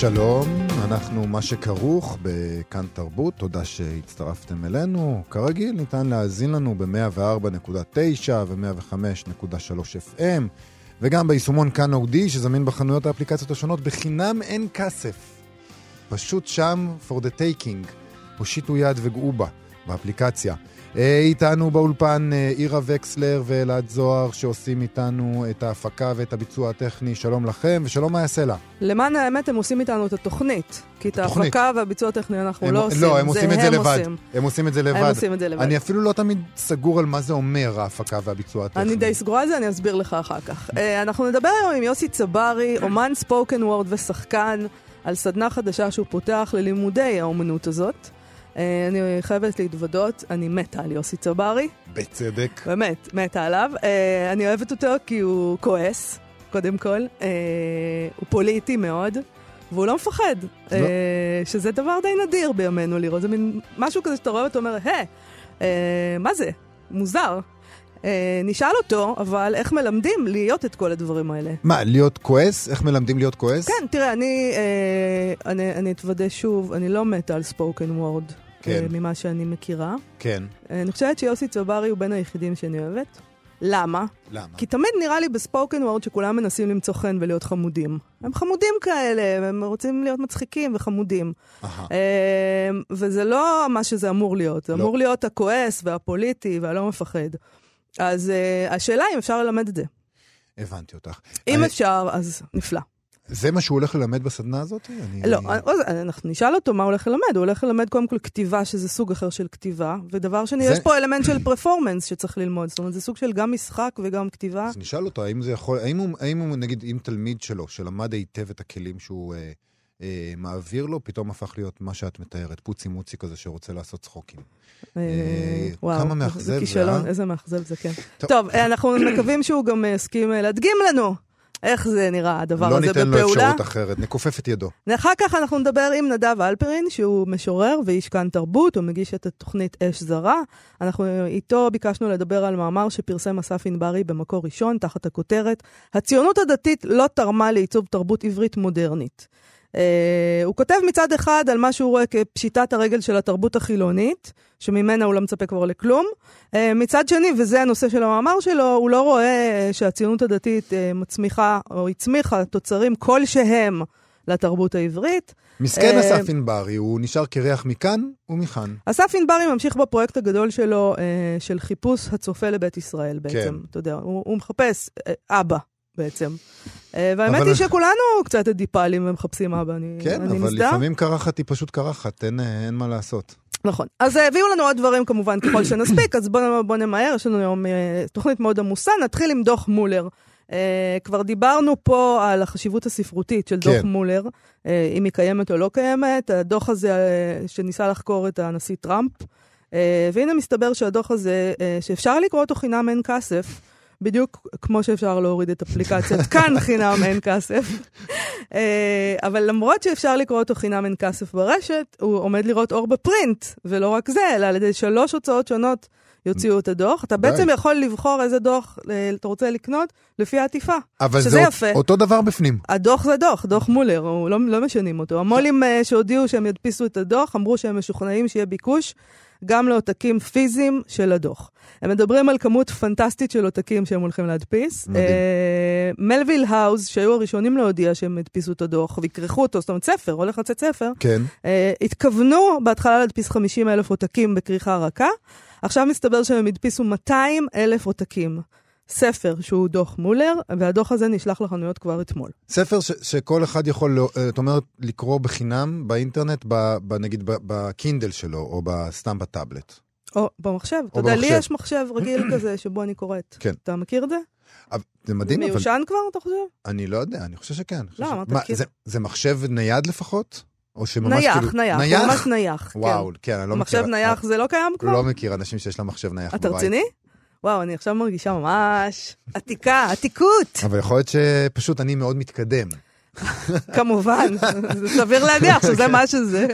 שלום, אנחנו מה שכרוך בכאן תרבות, תודה שהצטרפתם אלינו. כרגיל ניתן להאזין לנו ב-104.9 ו-105.3 FM, וגם ביישומון כאן אודי שזמין בחנויות האפליקציות השונות בחינם אין כסף. פשוט שם for the taking, הושיטו יד וגעו בה, באפליקציה. אה, איתנו באולפן אה, אירה וקסלר ואלעד זוהר שעושים איתנו את ההפקה ואת הביצוע הטכני. שלום לכם ושלום מה יעשה לה. למען האמת הם עושים איתנו את התוכנית, כי את. ההפקה והביצוע הטכני אנחנו הם- לא עושים, לא, הם עושים את זה לבד. עושים. הם עושים את זה לבד. הם עושים את זה לבד. אני אפילו לא תמיד סגור על מה זה אומר, ההפקה והביצוע הטכני. אני די סגורה על זה, אני אסביר לך אחר כך. אה, אנחנו נדבר היום עם יוסי צברי, אומן ספוקן וורד ושחקן, על סדנה חדשה שהוא פותח ללימודי האומנות הזאת. אה, אני חייבת להתוודות, אני מתה על יוסי צברי, בצדק. באמת, מתה עליו. אה, אני אוהבת אותו כי הוא כועס, קודם כל. אה, הוא פוליטי מאוד, והוא לא מפחד. אה, שזה דבר די נדיר בימינו לראות. זה מין משהו כזה שאתה רואה אותו אומר, היי, אה, מה זה? מוזר. נשאל אותו, אבל איך מלמדים להיות את כל הדברים האלה? מה, להיות כועס? איך מלמדים להיות כועס? כן, תראה, אני, אה, אני, אני אתוודה שוב, אני לא מתה על ספוקן וורד. כן. ממה שאני מכירה. כן. אה, אני חושבת שיוסי צברי הוא בין היחידים שאני אוהבת. למה? למה? כי תמיד נראה לי בספוקן וורד שכולם מנסים למצוא חן ולהיות חמודים. הם חמודים כאלה, הם רוצים להיות מצחיקים וחמודים. אה, וזה לא מה שזה אמור להיות, זה לא. אמור להיות הכועס והפוליטי והלא מפחד. אז uh, השאלה אם אפשר ללמד את זה. הבנתי אותך. אם אני- אפשר, אז נפלא. זה מה שהוא הולך ללמד בסדנה הזאת? אני- לא, אנחנו נשאל אותו מה הוא הולך ללמד. הוא הולך ללמד קודם כל כתיבה, שזה סוג אחר של כתיבה, ודבר שני, זה- יש פה אלמנט של פרפורמנס שצריך ללמוד. זאת אומרת, זה סוג של גם משחק וגם כתיבה. אז נשאל אותו, האם זה יכול, האם הוא, האם הוא נגיד, אם תלמיד שלו, שלמד היטב את הכלים שהוא אה, אה, מעביר לו, פתאום הפך להיות מה שאת מתארת, פוצי מוצי כזה שרוצה לעשות צחוקים. אה, כמה וואו, מאכזב זה אה? איזה מאכזב זה, כן. טוב. טוב, אה, אנחנו מקווים שהוא גם אה, יסכים אה, להדגים לנו איך זה נראה, הדבר לא הזה ניתן לו בפעולה. אפשרות אחרת, נכופף את ידו. ואחר כך אנחנו נדבר עם נדב אלפרין, שהוא משורר ואיש כאן תרבות, הוא מגיש את התוכנית אש זרה. אנחנו איתו ביקשנו לדבר על מאמר שפרסם אסף ענברי במקור ראשון, תחת הכותרת הציונות הדתית לא תרמה לעיצוב תרבות עברית מודרנית. Uh, הוא כותב מצד אחד על מה שהוא רואה כפשיטת הרגל של התרבות החילונית, שממנה הוא לא מצפה כבר לכלום. Uh, מצד שני, וזה הנושא של המאמר שלו, הוא לא רואה uh, שהציונות הדתית uh, מצמיחה או הצמיחה תוצרים כלשהם לתרבות העברית. מסכן אה, אסף ענברי, הוא נשאר קרח מכאן ומכאן. אסף ענברי ממשיך בפרויקט הגדול שלו אה, של חיפוש הצופה לבית ישראל בעצם. כן. אתה יודע, הוא, הוא מחפש אה, אבא בעצם. אה, והאמת אבל- היא שכולנו קצת אדיפלים ומחפשים אבא, אני, כן, אני אבל מזדהה. לפעמים קרחת היא פשוט קרחת, אין, אה, אין מה לעשות. נכון. אז אה, הביאו לנו עוד דברים כמובן ככל שנספיק, אז בואו בוא נמהר, יש לנו היום תוכנית מאוד עמוסה, נתחיל עם דוח מולר. Uh, כבר דיברנו פה על החשיבות הספרותית של דוח כן. מולר, uh, אם היא קיימת או לא קיימת. הדוח הזה uh, שניסה לחקור את הנשיא טראמפ, uh, והנה מסתבר שהדוח הזה, uh, שאפשר לקרוא אותו חינם אין כסף, בדיוק כמו שאפשר להוריד את אפליקציית כאן חינם אין כסף. אה, אבל למרות שאפשר לקרוא אותו חינם אין כסף ברשת, הוא עומד לראות אור בפרינט, ולא רק זה, אלא על ידי שלוש הוצאות שונות יוציאו את הדוח. אתה די. בעצם יכול לבחור איזה דוח אה, אתה רוצה לקנות לפי העטיפה. אבל שזה זה יפה. אותו דבר בפנים. הדוח זה דוח, דוח מולר, הוא לא, לא משנים אותו. המו"לים אה, שהודיעו שהם ידפיסו את הדוח, אמרו שהם משוכנעים שיהיה ביקוש גם לעותקים פיזיים של הדוח. הם מדברים על כמות פנטסטית של עותקים שהם הולכים להדפיס. מדהים. אה, מלוויל האוז, שהיו הראשונים להודיע שהם הדפיסו את הדוח ויכרכו אותו, זאת אומרת ספר, הולך לצאת ספר, כן. אה, התכוונו בהתחלה להדפיס 50 אלף עותקים בכריכה רכה, עכשיו מסתבר שהם הדפיסו 200 אלף עותקים. ספר שהוא דוח מולר, והדוח הזה נשלח לחנויות כבר אתמול. ספר ש, שכל אחד יכול, אה, את אומרת, לקרוא בחינם באינטרנט, ב, ב, נגיד בקינדל שלו, או סתם בטאבלט. או במחשב. אתה יודע, לי. יש מחשב רגיל כזה שבו אני קוראת. כן. אתה מכיר את זה? זה מדהים, אבל מיושן כבר, אתה חושב? אני לא יודע, אני חושב שכן. לא, אמרת כאילו- זה מחשב נייד לפחות? או שממש נייח, כאילו... נייח, הוא ממש נייח. וואו, כן. כן, אני לא מחשב מכיר. נייח זה לא קיים כבר? לא מכיר אנשים שיש להם מחשב נייח בבית. אתה רציני? וואו, אני עכשיו מרגישה ממש עתיקה, עתיקות, אבל יכול להיות שפשוט אני מאוד מתקדם. כמובן. זה סביר להניח שזה כן. מה שזה.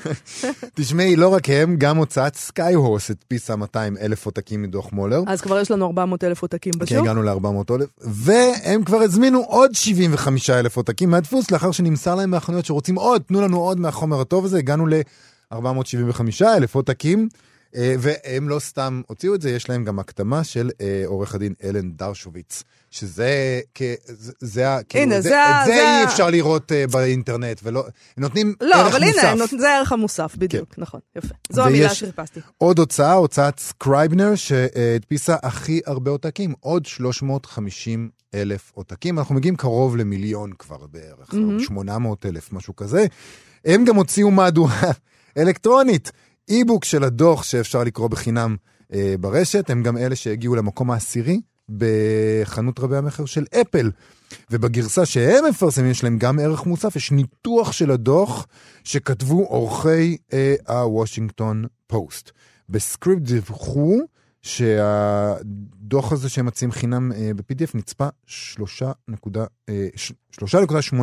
תשמעי, לא רק הם, גם הוצאת Skyhorse הדפיסה 200 אלף עותקים מדוח מולר. אז כבר יש לנו 400 אלף עותקים כן, בשוק. הגענו ל-400 אלף, והם כבר הזמינו עוד 75 אלף עותקים מהדפוס, לאחר שנמסר להם מהחנויות שרוצים עוד, תנו לנו עוד מהחומר הטוב הזה, הגענו ל-475 אלף עותקים, והם לא סתם הוציאו את זה, יש להם גם הקדמה של אה, עורך הדין אלן דרשוביץ, שזה, כ, זה, כאילו, הנה, זה, זה את זה זה אי אפשר לראות אה, באינטרנט, ולא, נותנים לא, ערך אבל מוסף. הנה, נות- זה הערך המוסף, בדיוק, נכון, יפה. זו המילה שחיפשתי. עוד הוצאה, הוצאת Scribner, שהדפיסה הכי הרבה עותקים, עוד 350 אלף עותקים. אנחנו מגיעים קרוב למיליון כבר בערך, מהמם. 800 אלף, משהו כזה. הם גם הוציאו מהדורה אלקטרונית, אי-בוק של הדוח שאפשר לקרוא בחינם אה, ברשת, הם גם אלה שהגיעו למקום העשירי בחנות רבי המכר של אפל. ובגרסה שהם מפרסמים יש להם גם ערך מוסף, יש ניתוח של הדוח שכתבו עורכי אה, הוושינגטון פוסט. בסקריפט דיווחו שהדוח הזה שהם מציעים חינם אה, ב-PDF נצפה 3.8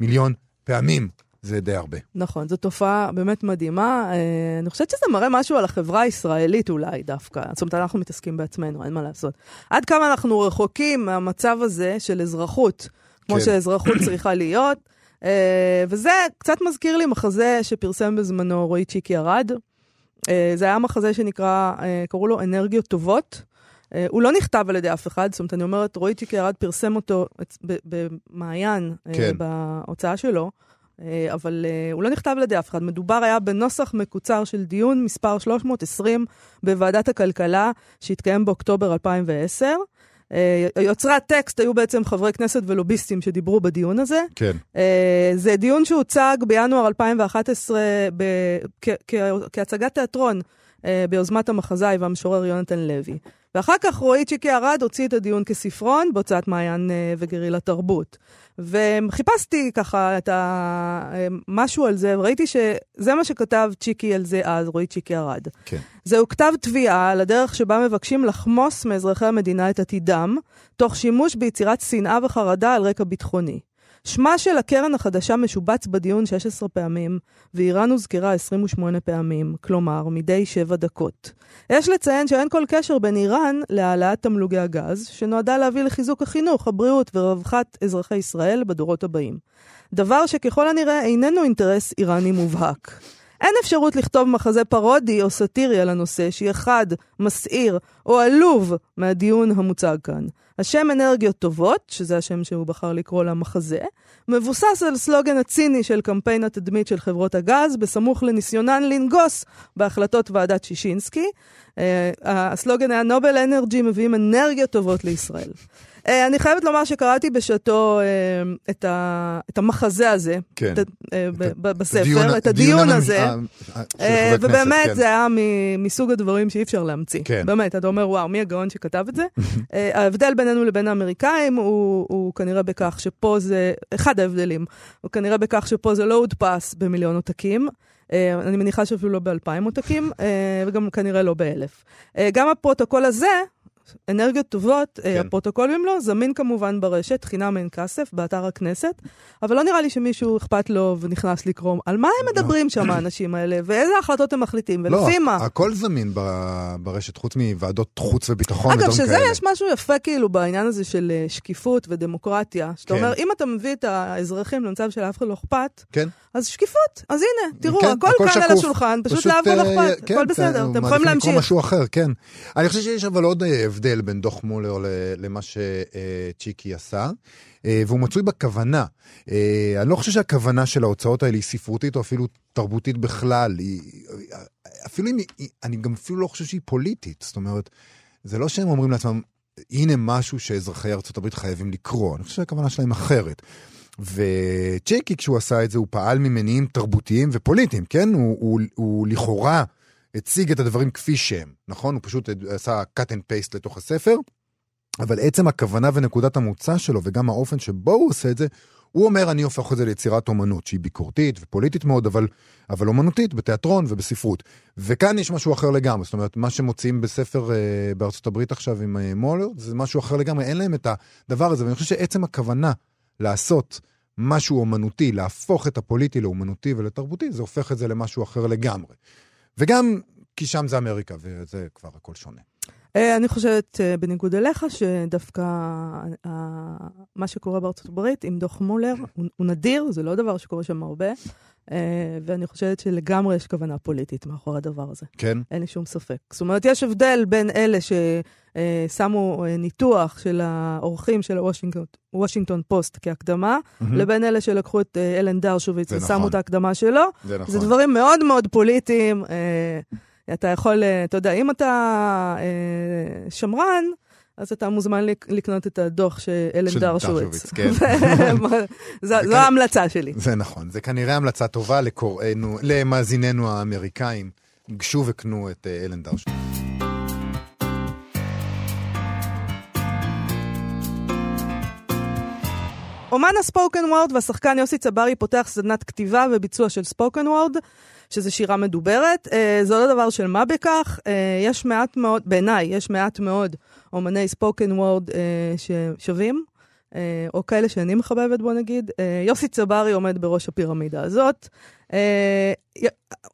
מיליון פעמים. זה די הרבה. נכון, זו תופעה באמת מדהימה. אה, אני חושבת שזה מראה משהו על החברה הישראלית אולי דווקא. זאת אומרת, אנחנו מתעסקים בעצמנו, אין מה לעשות. עד כמה אנחנו רחוקים מהמצב הזה של אזרחות, כמו כן. שאזרחות צריכה להיות. אה, וזה קצת מזכיר לי מחזה שפרסם בזמנו רועי צ'יקי ארד. אה, זה היה מחזה שנקרא, קראו לו אנרגיות טובות. הוא לא נכתב על ידי אף אחד, זאת אומרת, אני אומרת, רועי צ'יקי ארד פרסם אותו במעיין, כן. בהוצאה שלו. אה, אבל אה, הוא לא נכתב על ידי אף אחד. מדובר היה בנוסח מקוצר של דיון מספר 320 בוועדת הכלכלה, שהתקיים באוקטובר 2010. אה, יוצרי הטקסט היו בעצם חברי כנסת ולוביסטים שדיברו בדיון הזה. כן. זה דיון שהוצג בינואר 2011 ב- כ- כ- כהצגת תיאטרון ביוזמת המחזאי והמשורר יונתן לוי. ואחר כך רועי צ'יקי ארד הוציא את הדיון כספרון בהוצאת מעיין אה, וגרילה תרבות. וחיפשתי ככה את ה... אה, משהו על זה, וראיתי שזה מה שכתב צ'יקי על זה אז, רועי צ'יקי ארד. כן. זהו כתב תביעה על הדרך שבה מבקשים לחמוס מאזרחי המדינה את עתידם, תוך שימוש ביצירת שנאה וחרדה על רקע ביטחוני. שמה של הקרן החדשה משובץ בדיון 16 פעמים, ואיראן הוזכרה 28 פעמים, כלומר, מדי 7 דקות. יש לציין שאין כל קשר בין איראן להעלאת תמלוגי הגז, שנועדה להביא לחיזוק החינוך, הבריאות ורווחת אזרחי ישראל בדורות הבאים. דבר שככל הנראה איננו אינטרס איראני מובהק. אין אפשרות לכתוב מחזה פרודי או סאטירי על הנושא שהיא אחד, מסעיר או עלוב מהדיון המוצג כאן. השם אנרגיות טובות, שזה השם שהוא בחר לקרוא למחזה, מבוסס על סלוגן הציני של קמפיין התדמית של חברות הגז, בסמוך לניסיונן לנגוס בהחלטות ועדת שישינסקי. אה, הסלוגן היה נובל אנרג'י מביאים אנרגיות טובות לישראל. אה, אני חייבת לומר שקראתי בשעתו אה, את, ה, את המחזה הזה, כן. את, אה, ב- ב- בספר, הדיון- את הדיון הזה. כנסת, ובאמת כן. זה היה מ- מסוג הדברים שאי אפשר להמציא. כן. באמת, אתה אומר, וואו, מי הגאון שכתב את זה? ההבדל בינינו לבין האמריקאים הוא, הוא כנראה בכך שפה זה, אחד ההבדלים, הוא כנראה בכך שפה זה לא הודפס במיליון עותקים. אה, אני מניחה שאפילו לא באלפיים עותקים, אה, וגם כנראה לא באלף. אה, גם הפרוטוקול הזה, אנרגיות טובות, כן. כן. הפרוטוקולים לו, זמין כמובן ברשת, חינם אין כסף, באתר הכנסת, אבל לא נראה לי שמישהו אכפת לו ונכנס לקרוא על מה הם מדברים שם האנשים האלה, ואיזה החלטות הם מחליטים, ולפי לא, מה. הכל זמין ב- ברשת, חוץ מוועדות חוץ וביטחון אגב, שזה כאלה. יש משהו יפה כאילו בעניין הזה של אה, שקיפות ודמוקרטיה. שאתה כן. אומר, אם אתה מביא את האזרחים למצב שלאף אחד לא אכפת, כן. אז שקיפות. אז הנה, תראו, כן, הכל הכל כאן על. השולחן, פשוט לאף אחד לא אה, אכפת, כן, הכל בסדר, כן, אתם יכולים להמשיך. משהו אחר, כן. אני חושב שיש אבל עוד אה, הבדל בין דוח מולר למה שצ'יקי עשה, אה, והוא מצוי בכוונה. אה, אני לא חושב שהכוונה של ההוצאות האלה היא ספרותית או אפילו תרבותית בכלל. היא, אפילו אם היא, אני גם אפילו לא חושב שהיא פוליטית. זאת אומרת, זה לא שהם אומרים לעצמם, הנה משהו שאזרחי ארה"ב חייבים לקרוא. אני חושב שהכוונה שלהם אחרת. וצ'יקי, כשהוא עשה את זה, הוא פעל ממניעים תרבותיים ופוליטיים, כן? הוא, הוא, הוא לכאורה הציג את הדברים כפי שהם, נכון? הוא פשוט עשה cut and paste לתוך הספר, אבל עצם הכוונה ונקודת המוצא שלו, וגם האופן שבו הוא עושה את זה, הוא אומר, אני הופך את זה ליצירת אומנות שהיא ביקורתית ופוליטית מאוד, אבל, אבל אומנותית בתיאטרון ובספרות. וכאן יש משהו אחר לגמרי, זאת אומרת, מה שמוציאים בספר אה, בארצות הברית עכשיו עם אה, מולר, זה משהו אחר לגמרי, אין להם את הדבר הזה, ואני חושב שעצם הכוונה לעשות משהו אומנותי, להפוך את הפוליטי לאומנותי ולתרבותי, זה הופך את זה למשהו אחר לגמרי. וגם כי שם זה אמריקה, וזה כבר הכל שונה. אה, אני חושבת, אה, בניגוד אליך, שדווקא אה, מה שקורה בארצות הברית עם דוח מולר הוא נדיר, זה לא דבר שקורה שם הרבה. ואני חושבת שלגמרי יש כוונה פוליטית מאחורי הדבר הזה. כן. אין לי שום ספק. זאת אומרת, יש הבדל בין אלה ששמו ניתוח של האורחים של וושינגטון פוסט כהקדמה, mm-hmm. לבין אלה שלקחו את אלן דרשוביץ ושמו נכון. את ההקדמה שלו. זה נכון. זה דברים מאוד מאוד פוליטיים. אתה יכול, אה, אתה יודע, אם אתה אה, שמרן, אז אתה מוזמן לקנות את הדוח של אלן דרשוויץ. כן. זו, ההמלצה שלי. זה נכון, זה כנראה המלצה טובה לקוראינו, למאזיננו האמריקאים. גשו וקנו את אה, אלן דרשוויץ. אומן הספוקן וורד והשחקן יוסי צברי פותח סדנת כתיבה וביצוע של ספוקן וורד. שזה שירה מדוברת. אה, זה לא דבר של מה בכך. אה, יש מעט מאוד, בעיניי, יש מעט מאוד אומני ספוקן וורד ששווים, או כאלה שאני מחבבת, בוא נגיד. אה, יוסי צברי עומד בראש הפירמידה הזאת. אה,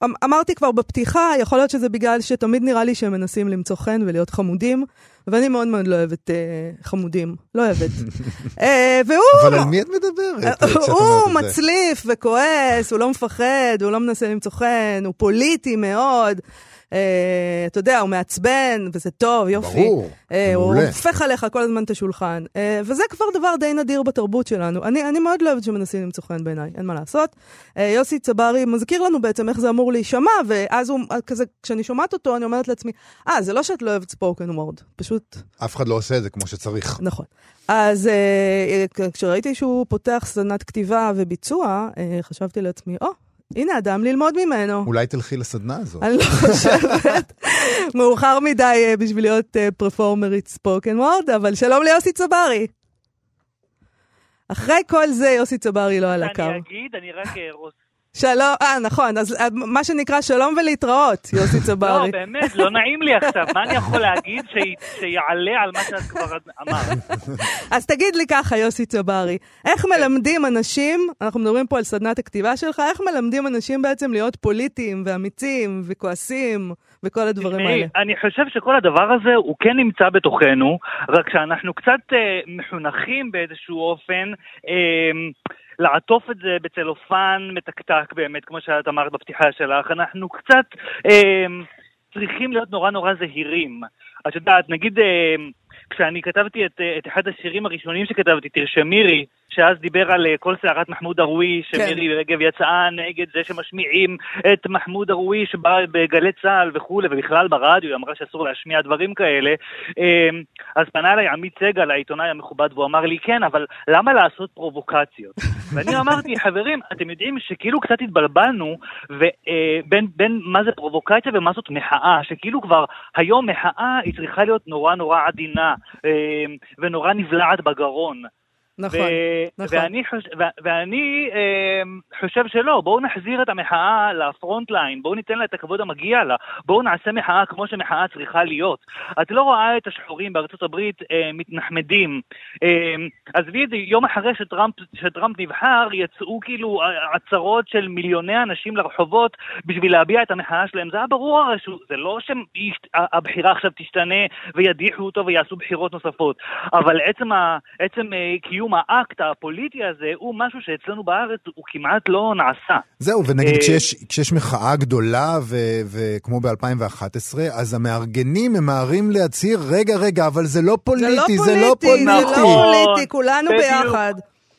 אמ, אמרתי כבר בפתיחה, יכול להיות שזה בגלל שתמיד נראה לי שהם מנסים למצוא חן ולהיות חמודים, ואני מאוד מאוד לא אוהבת אה, חמודים, לא אוהבת. והוא... אבל על מי את מדברת? הוא מצליף וכועס, הוא לא מפחד, הוא לא מנסה למצוא חן, הוא פוליטי מאוד. אה, אתה יודע, הוא מעצבן, וזה טוב, יופי. ברור, אה, הוא הופך עליך כל הזמן את השולחן. אה, וזה כבר דבר די נדיר בתרבות שלנו. אני, אני מאוד לא אוהבת שמנסים למצוא חן בעיניי, אין מה לעשות. יוסי צברי מזכיר לנו בעצם איך זה אמור להישמע, ואז הוא, כזה, כשאני שומעת אותו, אני אומרת לעצמי, אה, זה לא שאת לא אוהבת ספוקן וורד, פשוט... אף אחד לא עושה את זה כמו שצריך. נכון. אז כשראיתי שהוא פותח סדנת כתיבה וביצוע, חשבתי לעצמי, או, oh, הנה אדם ללמוד ממנו. אולי תלכי לסדנה הזאת. אני לא חושבת. מאוחר מדי אה, בשביל להיות פרפורמרית ספוקן וורד, אבל שלום ליוסי צברי. אחרי כל זה יוסי צברי לא על הקו. אני אגיד, אני רק ארוס שלום, אה, נכון, אז אה, מה שנקרא שלום ולהתראות, יוסי צברי. לא, באמת, לא נעים לי עכשיו, מה אני יכול להגיד שיעלה על מה שאת כבר אמרת? אז תגיד לי ככה, יוסי צברי, איך כן. מלמדים אנשים, אנחנו מדברים פה על סדנת הכתיבה שלך, איך מלמדים אנשים בעצם להיות פוליטיים ואמיצים וכועסים וכל הדברים האלה? אני חושב שכל הדבר הזה הוא כן נמצא בתוכנו, רק שאנחנו קצת אה, מחונכים באיזשהו אופן. אה, לעטוף את זה בצלופן מתקתק באמת, כמו שאת אמרת בפתיחה שלך, אנחנו קצת אה, צריכים להיות נורא נורא זהירים. את יודעת, נגיד אה, כשאני כתבתי את, את אחד השירים הראשונים שכתבתי, תרשמירי, שאז דיבר על אה, כל סערת מחמוד דרוויש, כן. שמירי רגב יצאה נגד זה שמשמיעים את מחמוד דרוויש בגלי צה"ל וכולי, ובכלל ברדיו, היא אמרה שאסור להשמיע דברים כאלה. אמ, אז פנה אליי עמית סגל, העיתונאי המכובד, והוא אמר לי, כן, אבל למה לעשות פרובוקציות? ואני אמרתי, חברים, אתם יודעים שכאילו קצת התבלבלנו אה, בין, בין מה זה פרובוקציה ומה זאת מחאה, שכאילו כבר היום מחאה היא צריכה להיות נורא נורא עדינה אמ, ונורא נבלעת בגרון. נכון, ו- נכון. ואני, חוש... ו- ואני אה, חושב שלא, בואו נחזיר את המחאה לפרונט ליין, בואו ניתן לה את הכבוד המגיע לה, בואו נעשה מחאה כמו שמחאה צריכה להיות. את לא רואה את השחורים בארצות הברית אה, מתנחמדים. אה, עזבי את זה, יום אחרי שטראמפ, שטראמפ נבחר, יצאו כאילו עצרות של מיליוני אנשים לרחובות בשביל להביע את המחאה שלהם. זה היה ברור הרי שזה לא שהבחירה עכשיו תשתנה וידיחו אותו ויעשו בחירות נוספות, אבל עצם, ה, עצם אה, קיום קיום האקט הפוליטי הזה הוא משהו שאצלנו בארץ הוא כמעט לא נעשה. זהו, ונגיד אה, כשיש, כשיש מחאה גדולה, וכמו ב-2011, אז המארגנים ממהרים להצהיר, רגע, רגע, אבל זה לא פוליטי, זה לא פוליטי, זה לא פוליטי, זה לא פוליטי, כולנו ביחד.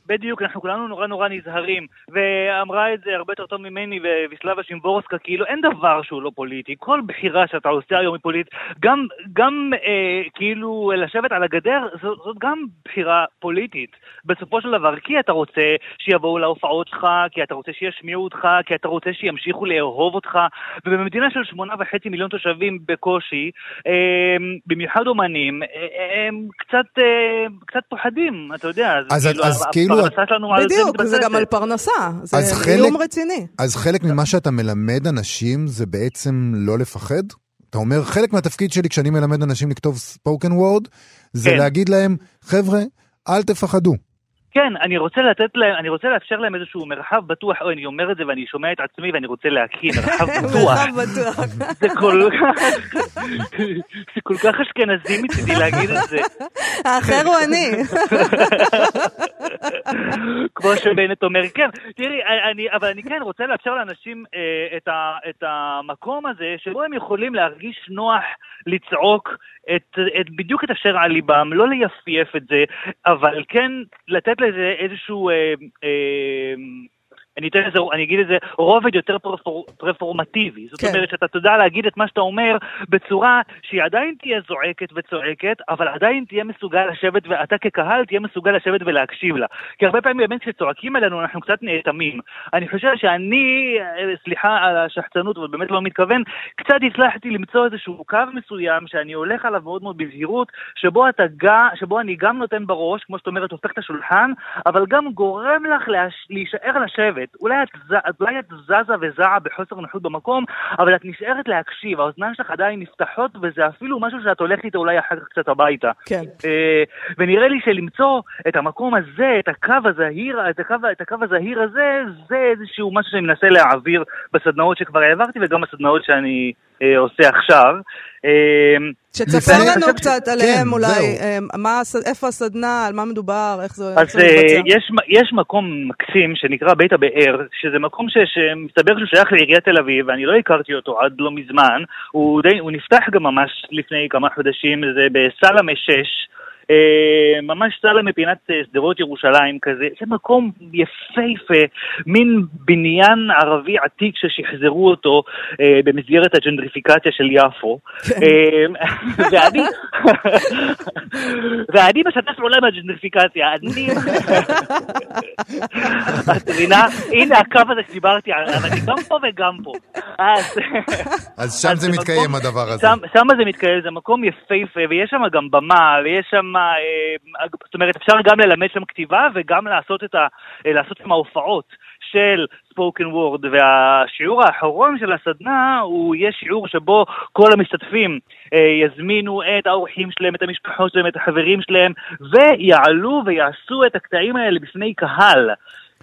בדיוק, אנחנו כולנו נורא נורא נזהרים. ואמרה את זה הרבה יותר טוב ממני וויסלבה שימבורסקה, כאילו אין דבר שהוא לא פוליטי. כל בחירה שאתה עושה היום היא פוליטית. גם, גם אה, כאילו לשבת על הגדר, זאת, זאת גם בחירה פוליטית. בסופו של דבר, כי אתה רוצה שיבואו להופעות שלך, כי אתה רוצה שישמיעו אותך, כי אתה רוצה שימשיכו לאהוב אותך. ובמדינה של שמונה וחצי מיליון תושבים בקושי, אה, במיוחד אומנים, אה, הם קצת, אה, קצת פוחדים, אתה יודע. אז, כאילו, אז כאילו הפרנסה שלנו על זה מתבססת. בדיוק, זה גם על פרנסה, זה איום רציני. אז חלק ממה שאתה מלמד אנשים זה בעצם לא לפחד? אתה אומר, חלק מהתפקיד שלי כשאני מלמד אנשים לכתוב ספוקן וורד, זה כן. להגיד להם, חבר'ה, אל תפחדו. כן, אני רוצה לתת להם, אני רוצה לאפשר להם איזשהו מרחב בטוח, או אני אומר את זה ואני שומע את עצמי ואני רוצה להקיא, מרחב בטוח. מרחב בטוח. זה כל כך, זה כל כך אשכנזי מצידי להגיד את זה. האחר הוא אני. כמו שבנט אומר, כן, תראי, אני, אבל אני כן רוצה לאפשר לאנשים אה, את, ה, את המקום הזה, שבו הם יכולים להרגיש נוח לצעוק את, את, בדיוק את אשר על ליבם, לא לייפייף את זה, אבל כן לתת לזה איזשהו... אה, אה, אני אתן לזה, אני אגיד לזה, רובד יותר פרפור, פרפורמטיבי. זאת כן. אומרת שאתה תדע להגיד את מה שאתה אומר בצורה שהיא עדיין תהיה זועקת וצועקת, אבל עדיין תהיה מסוגל לשבת, ואתה כקהל תהיה מסוגל לשבת ולהקשיב לה. כי הרבה פעמים באמת כשצועקים עלינו אנחנו קצת נאטמים. אני חושב שאני, סליחה על השחצנות, אבל באמת לא מתכוון, קצת הצלחתי למצוא איזשהו קו מסוים שאני הולך עליו מאוד מאוד בזהירות, שבו, אתה, שבו אני גם נותן בראש, כמו שאת אומרת, הופך את השולחן, אבל גם גורם לך להש... להישאר לשבת. אחרת. אולי את, אולי את זזה וזעה בחוסר נוחות במקום, אבל את נשארת להקשיב, האוזניים שלך עדיין נפתחות, וזה אפילו משהו שאת הולכת איתו אולי אחר כך קצת הביתה. כן. אה, ונראה לי שלמצוא את המקום הזה, את הקו הזהיר, את הקו, את הקו הזהיר הזה, זה איזשהו משהו שאני מנסה להעביר בסדנאות שכבר העברתי, וגם בסדנאות שאני עושה עכשיו. אה, שתספר לנו קצת עליהם כן, אולי, מה, איפה הסדנה, על מה מדובר, איך זה מתבצע. אז יש, יש מקום מקסים שנקרא בית הבאר, שזה מקום ש, שמסתבר שהוא שייך לעיריית תל אביב, ואני לא הכרתי אותו עד לא מזמן, הוא, די, הוא נפתח גם ממש לפני כמה חודשים, זה בסלמה 6. אה, ממש סלע מפינת אה, שדרות ירושלים כזה, זה מקום יפהפה, מין בניין ערבי עתיק ששחזרו אותו אה, במסגרת הג'נדריפיקציה של יפו. כן. ואני, ואני משתף פעולה עם הג'נדריפיקציה, אני... את מבינה? הנה הקו הזה שדיברתי עליו, אני גם פה וגם פה. אז שם זה מתקיים הדבר הזה. שם זה מתקיים, זה מקום יפהפה, ויש שם גם במה, ויש שם... אה, זאת אומרת, אפשר גם ללמד שם כתיבה וגם לעשות, את ה, אה, לעשות שם ההופעות של ספוקן וורד, והשיעור האחרון של הסדנה הוא יהיה שיעור שבו כל המשתתפים אה, יזמינו את האורחים שלהם, את המשפחות שלהם, את החברים שלהם, ויעלו ויעשו את הקטעים האלה בפני קהל.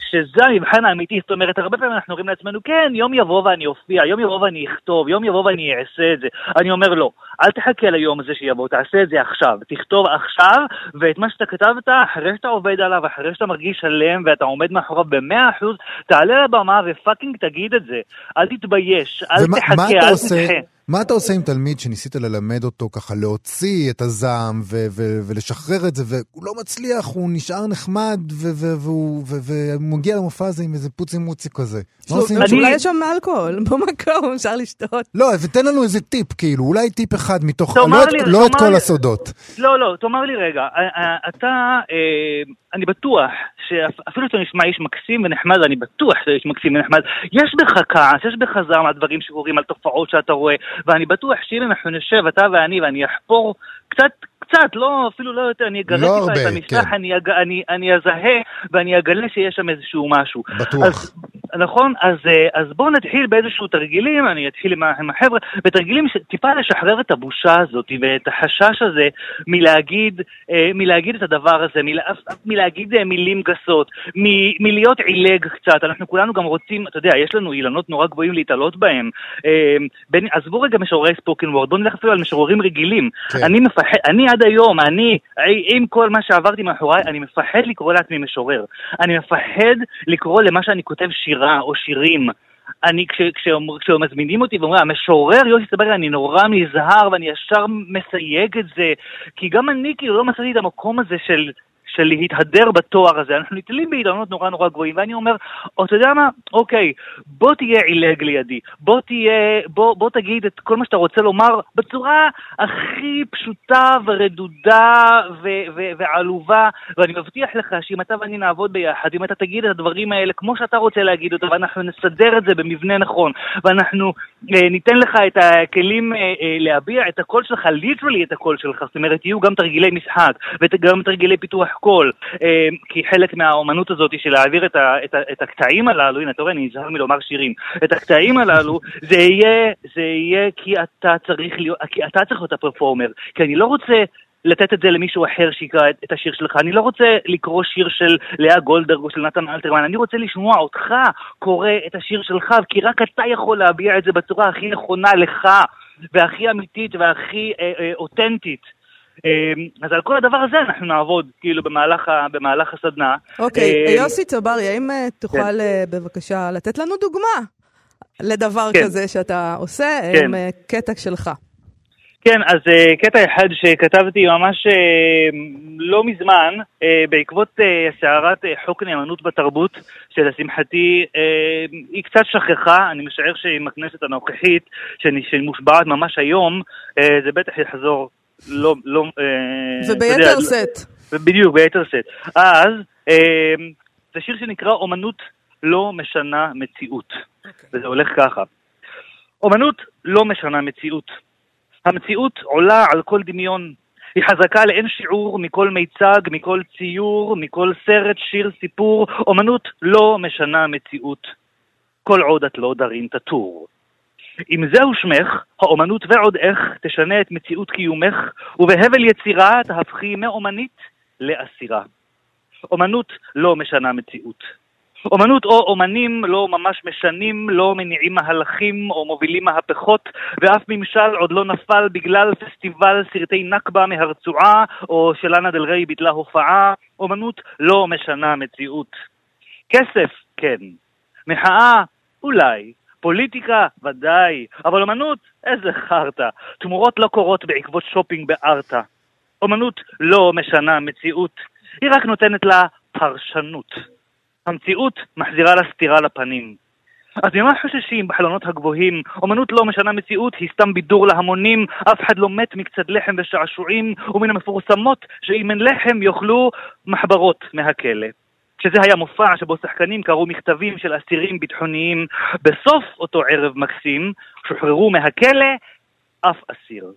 שזה המבחן האמיתי, זאת אומרת, הרבה פעמים אנחנו אומרים לעצמנו, כן, יום יבוא ואני אופיע, יום יבוא ואני אכתוב, יום יבוא ואני אעשה את זה. אני אומר, לא, אל תחכה ליום הזה שיבוא, תעשה את זה עכשיו. תכתוב עכשיו, ואת מה שאתה כתבת, אחרי שאתה עובד עליו, אחרי שאתה מרגיש שלם ואתה עומד מאחוריו במאה אחוז, תעלה לבמה ופאקינג תגיד את זה. אל תתבייש, אל ומה, תחכה, אל תדחה. מה אתה עושה עם תלמיד שניסית ללמד אותו ככה להוציא את הזעם ו- ו- ולשחרר את זה, והוא לא מצליח, הוא נשאר נחמד, והוא מגיע למופע הזה עם איזה פוצי מוצי כזה. מה עושים? אולי יש שם אלכוהול במקום, אפשר לשתות. לא, ותן לנו איזה טיפ, כאילו, אולי טיפ אחד מתוך, לא, את, לא כל הסודות. לא, לא, תאמר לי רגע, אתה, אה, אני בטוח שאפילו שאתה נשמע איש מקסים ונחמד, אני בטוח שאתה איש מקסים ונחמד, יש בך כעס, יש בך זעם על דברים שקורים, על תופעות שאתה רואה, ואני בטוח שאם אנחנו נשב, אתה ואני, ואני אחפור קצת, קצת, לא, אפילו לא יותר, אני אגלה לא טיפה את המשטח, כן. אני, אני, אני אזהה ואני אגלה שיש שם איזשהו משהו. בטוח. אז, נכון? אז, אה, אז בואו נתחיל באיזשהו תרגילים, אני אתחיל עם, עם החבר'ה, בתרגילים טיפה לשחרר את הבושה הזאת ואת החשש הזה מלהגיד, אה, מלהגיד את הדבר הזה, מלה, מלהגיד אה, מילים גסות, מ, מלהיות עילג קצת. אנחנו כולנו גם רוצים, אתה יודע, יש לנו אילנות נורא גבוהים להתעלות בהם. בין, עזבו רגע משוררי ספוקן וורד, בואו נלך אפילו על משוררים רגילים. כן. אני מפחד, אני עד היום, אני, עם כל מה שעברתי מאחוריי, אני מפחד לקרוא לעצמי משורר. אני מפחד לקרוא למה שאני כותב שירה או שירים. אני, כש, כש, כשמזמינים אותי ואומרים, המשורר יוסי סברי, אני נורא נזהר ואני ישר מסייג את זה, כי גם אני כאילו לא מצאתי את המקום הזה של של להתהדר בתואר הזה. אנחנו נתלים באילנות נורא נורא גבוהים, ואני אומר, או אתה יודע מה, אוקיי, בוא תהיה עילג לידי, בוא תהיה, בוא, בוא תגיד את כל מה שאתה רוצה לומר בצורה הכי פשוטה ורדודה ו- ו- ועלובה, ואני מבטיח לך שאם אתה ואני נעבוד ביחד, אם אתה תגיד את הדברים האלה כמו שאתה רוצה להגיד אותם, ואנחנו נסדר את זה במבנה נכון, ואנחנו אה, ניתן לך את הכלים אה, אה, להביע את הקול שלך, literally את הקול שלך, זאת אומרת, יהיו גם תרגילי משחק, וגם תרגילי פיתוח הקול, אה, כי חלק מהאומנות הזאת של להעביר את, ה, את, ה, את הקטעים הללו, הנה אתה רואה, אני נזהר מלומר שירים, את הקטעים הללו, זה יהיה, זה יהיה כי אתה צריך להיות, כי אתה צריך להיות ה performer, כי אני לא רוצה לתת את זה למישהו אחר שיקרא את, את השיר שלך. אני לא רוצה לקרוא שיר של לאה גולדברג או של נתן אלתרמן, אני רוצה לשמוע אותך קורא את השיר שלך, כי רק אתה יכול להביע את זה בצורה הכי נכונה לך, והכי אמיתית והכי אה, אה, אותנטית. אה, אז על כל הדבר הזה אנחנו נעבוד, כאילו, במהלך, ה, במהלך הסדנה. אוקיי, אה, יוסי צברי, האם אה, תוכל כן. אה, בבקשה לתת לנו דוגמה לדבר כן. כזה שאתה עושה כן. עם אה, קטע שלך? כן, אז קטע אחד שכתבתי ממש לא מזמן, בעקבות סערת חוק נאמנות בתרבות, שלשמחתי היא קצת שכחה, אני משער שעם הכנסת הנוכחית, שמושבעת ממש היום, זה בטח יחזור לא... לא uh, וביתר סט. בדיוק, ביתר סט. אז, uh, זה שיר שנקרא אומנות לא משנה מציאות. Okay. אוקיי. וזה הולך ככה. אומנות לא משנה מציאות. המציאות עולה על כל דמיון. היא חזקה לאין שיעור מכל מיצג, מכל ציור, מכל סרט, שיר, סיפור. אומנות לא משנה מציאות. כל עוד את לא דרין תטור. אם זהו שמך, האומנות ועוד איך תשנה את מציאות קיומך, ובהבל יצירה תהפכי מאומנית לאסירה. אומנות לא משנה מציאות. אומנות או אומנים לא ממש משנים, לא מניעים מהלכים או מובילים מהפכות, ואף ממשל עוד לא נפל בגלל פסטיבל סרטי נכבה מהרצועה, או שלנה דל ריי ביטלה הופעה. אומנות לא משנה מציאות. כסף, כן. מחאה, אולי. פוליטיקה, ודאי. אבל אומנות, איזה חרטא. תמורות לא קורות בעקבות שופינג בארטה. אומנות לא משנה מציאות, היא רק נותנת לה פרשנות. המציאות מחזירה לה סטירה לפנים. אז ממה חוששים בחלונות הגבוהים? אומנות לא משנה מציאות, היא סתם בידור להמונים, אף אחד לא מת מקצת לחם ושעשועים, ומן המפורסמות שאם אין לחם יאכלו מחברות מהכלא. שזה היה מופע שבו שחקנים קראו מכתבים של אסירים ביטחוניים. בסוף אותו ערב מקסים, שוחררו מהכלא אף אסיר.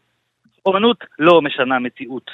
אומנות לא משנה מציאות.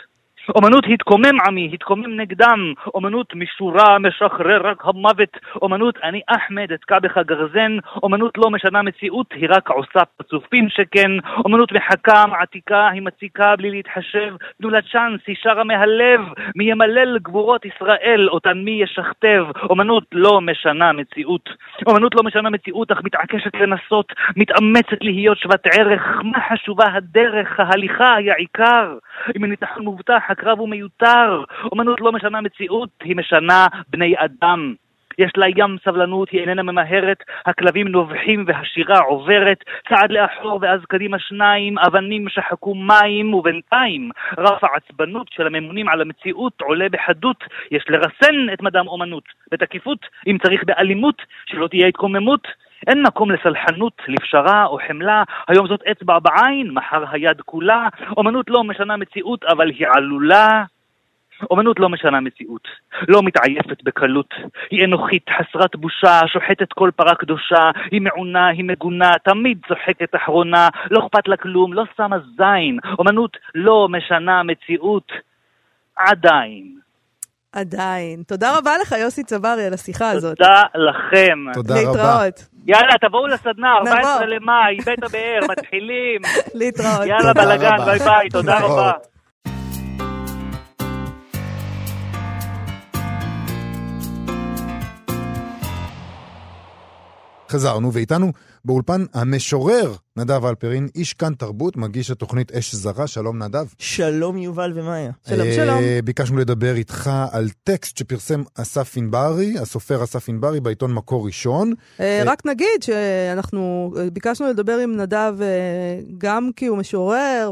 אומנות התקומם עמי, התקומם נגדם, אומנות משורה משחרר רק המוות, אומנות אני אחמד אתקע בך גרזן, אומנות לא משנה מציאות, היא רק עושה פרצופים שכן, אומנות מחכה, מעתיקה, היא מציקה בלי להתחשב, תנו לה צ'אנס, היא שרה מהלב, מי ימלל גבורות ישראל, אותן מי ישכתב, אומנות לא משנה מציאות. אומנות לא משנה מציאות, אך מתעקשת לנסות, מתאמצת להיות שוות ערך, מה חשובה הדרך, ההליכה היא העיקר. אם הניתחון מובטח, הקרב הוא מיותר. אומנות לא משנה מציאות, היא משנה בני אדם. יש לה ים סבלנות, היא איננה ממהרת, הכלבים נובחים והשירה עוברת, צעד לאחור ואז קדימה שניים, אבנים שחקו מים, ובינתיים רף העצבנות של הממונים על המציאות עולה בחדות, יש לרסן את מדעם אומנות, בתקיפות, אם צריך באלימות, שלא תהיה התקוממות. אין מקום לסלחנות, לפשרה או חמלה, היום זאת אצבע בעין, מחר היד כולה. אומנות לא משנה מציאות, אבל היא עלולה אומנות לא משנה מציאות, לא מתעייפת בקלות, היא אנוכית, חסרת בושה, שוחטת כל פרה קדושה, היא מעונה, היא מגונה, תמיד צוחקת אחרונה, לא אכפת לה כלום, לא שמה זין, אומנות לא משנה מציאות, עדיין. עדיין. תודה רבה לך, יוסי צברי, על השיחה הזאת. תודה לכם. תודה רבה. להתראות. יאללה, תבואו לסדנה, 14 למאי, בית הבאר, מתחילים. להתראות. יאללה, בלאגן, ביי ביי, תודה רבה. חזרנו, ואיתנו באולפן המשורר נדב אלפרין, איש כאן תרבות, מגיש התוכנית אש זרה. שלום נדב. שלום יובל ומאיה. שלום, שלום. ביקשנו לדבר איתך על טקסט שפרסם אסף ענברי, הסופר אסף ענברי, בעיתון מקור ראשון. אה, רק נגיד שאנחנו ביקשנו לדבר עם נדב אה, גם כי הוא משורר,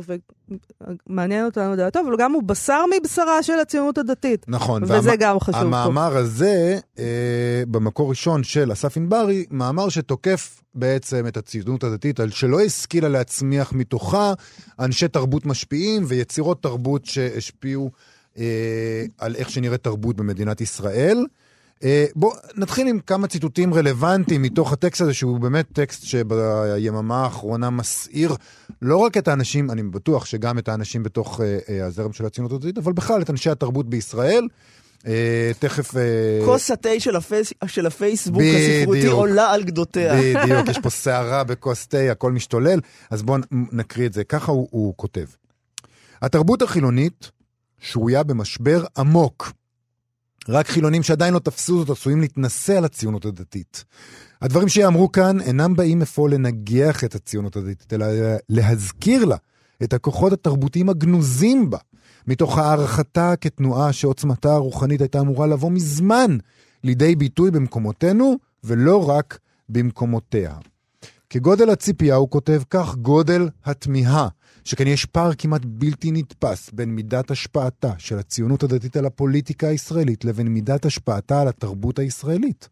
ומעניין אותנו דעתו, אבל גם הוא בשר מבשרה של הציונות הדתית. נכון. וזה והמ... גם חשוב המאמר פה. הזה, אה, במקור ראשון של אסף ענברי, מאמר שתוקף בעצם את הציונות הדתית על שלא השכילה להצמיח מתוכה אנשי תרבות משפיעים ויצירות תרבות שהשפיעו אה, על איך שנראית תרבות במדינת ישראל. אה, בואו נתחיל עם כמה ציטוטים רלוונטיים מתוך הטקסט הזה, שהוא באמת טקסט שביממה האחרונה מסעיר לא רק את האנשים, אני בטוח שגם את האנשים בתוך אה, אה, הזרם של הציונות הדתית, אבל בכלל את אנשי התרבות בישראל. אה, תכף... אה, כוס התה של, הפייס, של הפייסבוק הספרותי עולה על גדותיה. בדיוק, יש פה סערה בכוס תה, הכל משתולל. אז בואו נקריא את זה. ככה הוא, הוא כותב. התרבות החילונית שרויה במשבר עמוק. רק חילונים שעדיין לא תפסו זאת עשויים להתנשא על הציונות הדתית. הדברים שיאמרו כאן אינם באים אפוא לנגח את הציונות הדתית, אלא להזכיר לה את הכוחות התרבותיים הגנוזים בה, מתוך הערכתה כתנועה שעוצמתה הרוחנית הייתה אמורה לבוא מזמן לידי ביטוי במקומותינו, ולא רק במקומותיה. כגודל הציפייה, הוא כותב כך, גודל התמיהה, שכן יש פער כמעט בלתי נתפס בין מידת השפעתה של הציונות הדתית על הפוליטיקה הישראלית לבין מידת השפעתה על התרבות הישראלית.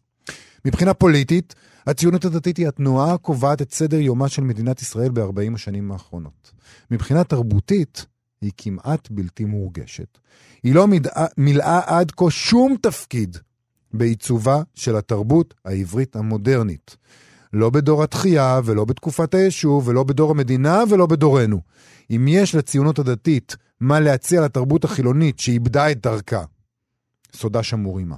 מבחינה פוליטית, הציונות הדתית היא התנועה הקובעת את סדר יומה של מדינת ישראל ב-40 השנים האחרונות. מבחינה תרבותית, היא כמעט בלתי מורגשת. היא לא מדע, מילאה עד כה שום תפקיד בעיצובה של התרבות העברית המודרנית. לא בדור התחייה, ולא בתקופת היישוב, ולא בדור המדינה, ולא בדורנו. אם יש לציונות הדתית מה להציע לתרבות החילונית שאיבדה את דרכה, סודה שמור עימה.